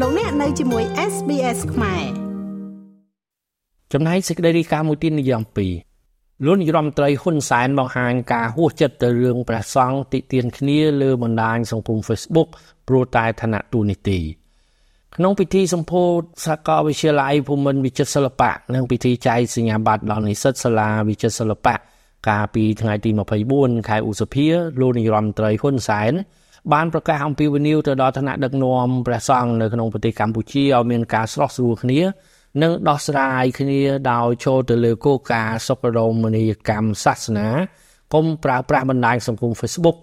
លោកអ្នកនៅជាមួយ SBS ខ្មែរចំណែកសេចក្តីរាយការណ៍មួយទៀតនិយាយអំពីលោកនាយរដ្ឋមន្ត្រីហ៊ុនសែនបង្ហាញការហួសចិត្តទៅរឿងព្រះសង្ឃតិទៀនគ្នាលើបណ្ដាញសង្គម Facebook ព្រោះតែឋានៈទូនីតិក្នុងពិធីសម្ពោធសាកលវិទ្យាល័យភូមិន្ទវិចិត្រសិល្បៈនិងពិធីចែកសញ្ញាបត្រដល់និស្សិតសាលាវិចិត្រសិល្បៈកាលពីថ្ងៃទី24ខែឧសភាលោកនាយរដ្ឋមន្ត្រីហ៊ុនសែន បានប្រកាសអំពីវិនិយោគទៅដល់ឋានៈដឹកនាំព្រះសង្ឃនៅក្នុងប្រទេសកម្ពុជាឲ្យមានការស្រោះស្រួលគ្នានិងដោះស្រាយគ្នាដោយចូលទៅលើគោលការណ៍សុខរមនីយកម្មសាសនាកុំប្រើប្រាស់បណ្ដាញសង្គម Facebook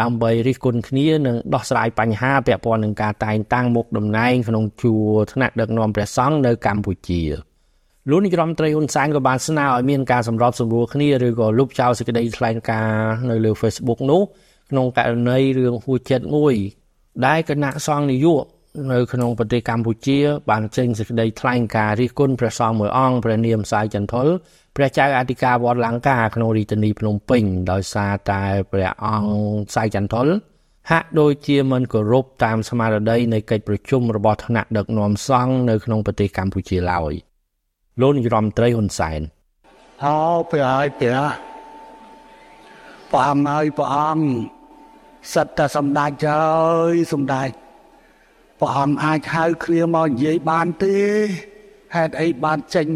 ដើម្បីរិះគន់គ្នានិងដោះស្រាយបញ្ហាពាក់ព័ន្ធនឹងការតែងតាំងមុខតំណែងក្នុងជួរថ្នាក់ដឹកនាំព្រះសង្ឃនៅកម្ពុជាលោកនាយរដ្ឋមន្ត្រីហ៊ុនសែនក៏បានស្នើឲ្យមានការសម្របសម្រួលគ្នាឬក៏លុបចោលសេចក្តីថ្លែងការណ៍នៅលើ Facebook នោះ ក្នុងករណីរឿងហួចចិត្តមួយ ដែលគណៈសង្ឃនយោបាយនៅក្នុងប្រទេសកម្ពុជា បានចេញសេចក្តីថ្លែងការណ៍រិះគន់ព្រះសង្ឃមួយអង្គព្រះនាមសាយចន្ទលព្រះចៅអធិការវត្តលង្កាក្នុងរាជធានីភ្នំពេញដោយសារតែព្រះអង្គសាយចន្ទលហាក់ដូចជាមិនគោរពតាមស្មារតីនៃកិច្ចប្រជុំរបស់ថ្នាក់ដឹកនាំសង្ឃនៅក្នុងប្រទេសកម្ពុជាឡើយលោកនាយរដ្ឋមន្ត្រីហ៊ុនសែនហៅព្រះហើយព្រះព្រះអង្គហើយព្រះអង្គ សិតតែសម្ដេចហើយសម្ដេចព្រះអង្គអាចហៅគ្នាមកនិយាយបានទេហេតុអីបានចេញ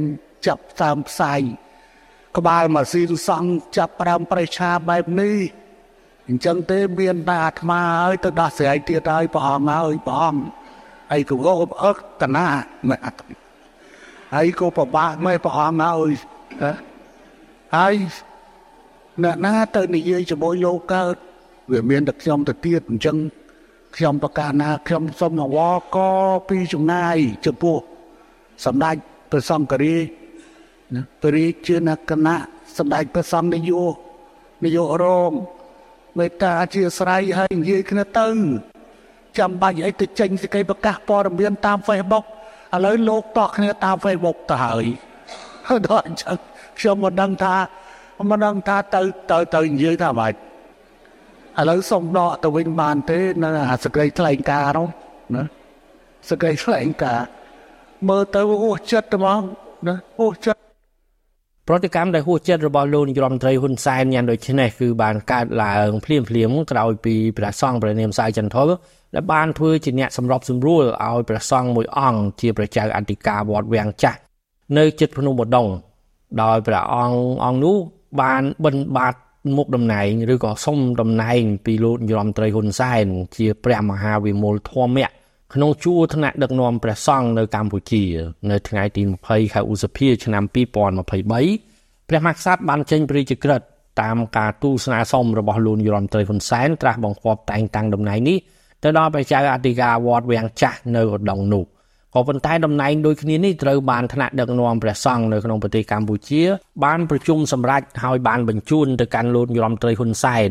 ចាប់តាមផ្សាយក្បាលម៉ាស៊ីនសង់ចាប់ប្រាំប្រេឆាបែបនេះអញ្ចឹងទេមានតែអាត្មាហើយទៅដោះស្រាយទៀតហើយព្រះអង្គហើយព្រះអង្គអីក៏អឹកតណាហើយក៏ប្របាក់មិនព្រះអង្គហើយហើយអ្នកណាទៅនិយាយជាមួយលោកកើត វាមានតែខ្ញុំទៅទៀតអញ្ចឹងខ្ញុំប្រកាសណាខ្ញុំសូមអវកពីចំណាយចំពោះសម្ដេចព្រះសង្ឃរាជណាព្រះរាជាណាគណៈសម្ដេចព្រះសង្ឃនាយកនាយករងមេត្តាអធិស្ឋានឲ្យនិយាយគ្នាទៅចាំបាច់អីទៅចេញសេចក្តីប្រកាសព័ត៌មានតាម Facebook ឥឡូវលោកតក់គ្នាតាម Facebook ទៅហើយដល់អញ្ចឹងខ្ញុំមិនដឹងថាមិនដឹងថាទៅទៅទៅនិយាយថាម៉េច ឥឡូវសុំដកទៅវិញបានទេនៅអាសក្តិថ្លែងការនោះណាសក្តិថ្លែងការមើលទៅអូសចិត្តហ្មងណាអូសចិត្តប្រតិកម្មដែលហួសចិត្តរបស់លោកនាយរដ្ឋមន្ត្រីហ៊ុនសែនយ៉ាងដូចនេះគឺបានកើតឡើងភ្លាមភ្លាមក្រោយពីព្រះសង្ឃព្រះនាមសាយចន្ទថុលដែលបានធ្វើជាអ្នកសម្របសម្រួលឲ្យព្រះសង្ឃមួយអង្គជាព្រះចៅអធិការវត្តវាំងចាស់នៅជិតភ្នំបដងដោយព្រះអង្គអង្គនោះបានបិណ្ឌបាត មុខតំណែងឬក៏សុំតំណែង ពីលោកនាយរដ្ឋមន្ត្រីហ៊ុនសែន ជាព្រះមហាវិមលធម្មៈក្នុងជួរថ្នាក់ដឹកនាំព្រះសង្ឃនៅកម្ពុជា នៅថ្ងៃទី20ខែឧសភាឆ្នាំ2023ព្រះមហាក្សត្របានចេញព្រះរាជក្រឹត្យតាមការទូលស្នើសុំរបស់លោកនាយរដ្ឋមន្ត្រីហ៊ុនសែនត្រាស់បង្គាប់តែងតាំងតំណែងនេះទៅដល់ព្រះចៅអធិការវត្តវាំងចាស់នៅឧដុង្គនោះ។ ក៏ប៉ុន្តែតំណែងដូចគ្នានេះត្រូវបានថ្នាក់ដឹកនាំព្រះសង្ឃនៅក្នុងប្រទេសកម្ពុជា បានប្រជុំសម្រេចហើយបានបញ្ជូនទៅកាន់លោកយមត្រីហ៊ុនសែន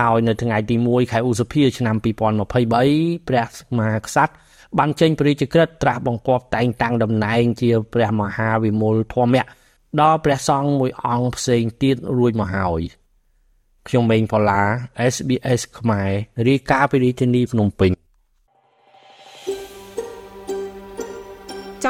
ហើយនៅថ្ងៃទី1ខែឧសភាឆ្នាំ2023ព្រះមហាក្សត្របានចេញព្រះរាជក្រឹត្យត្រាស់បង្គាប់តែងតាំងតំណែងជាព្រះមហាវិមលធម្មៈដល់ព្រះសង្ឃមួយអង្គផ្សេងទៀតរួចមកហើយខ្ញុំម៉េងផល្លា SBS ខ្មែររាយការណ៍ពីរាជធានីភ្នំពេញ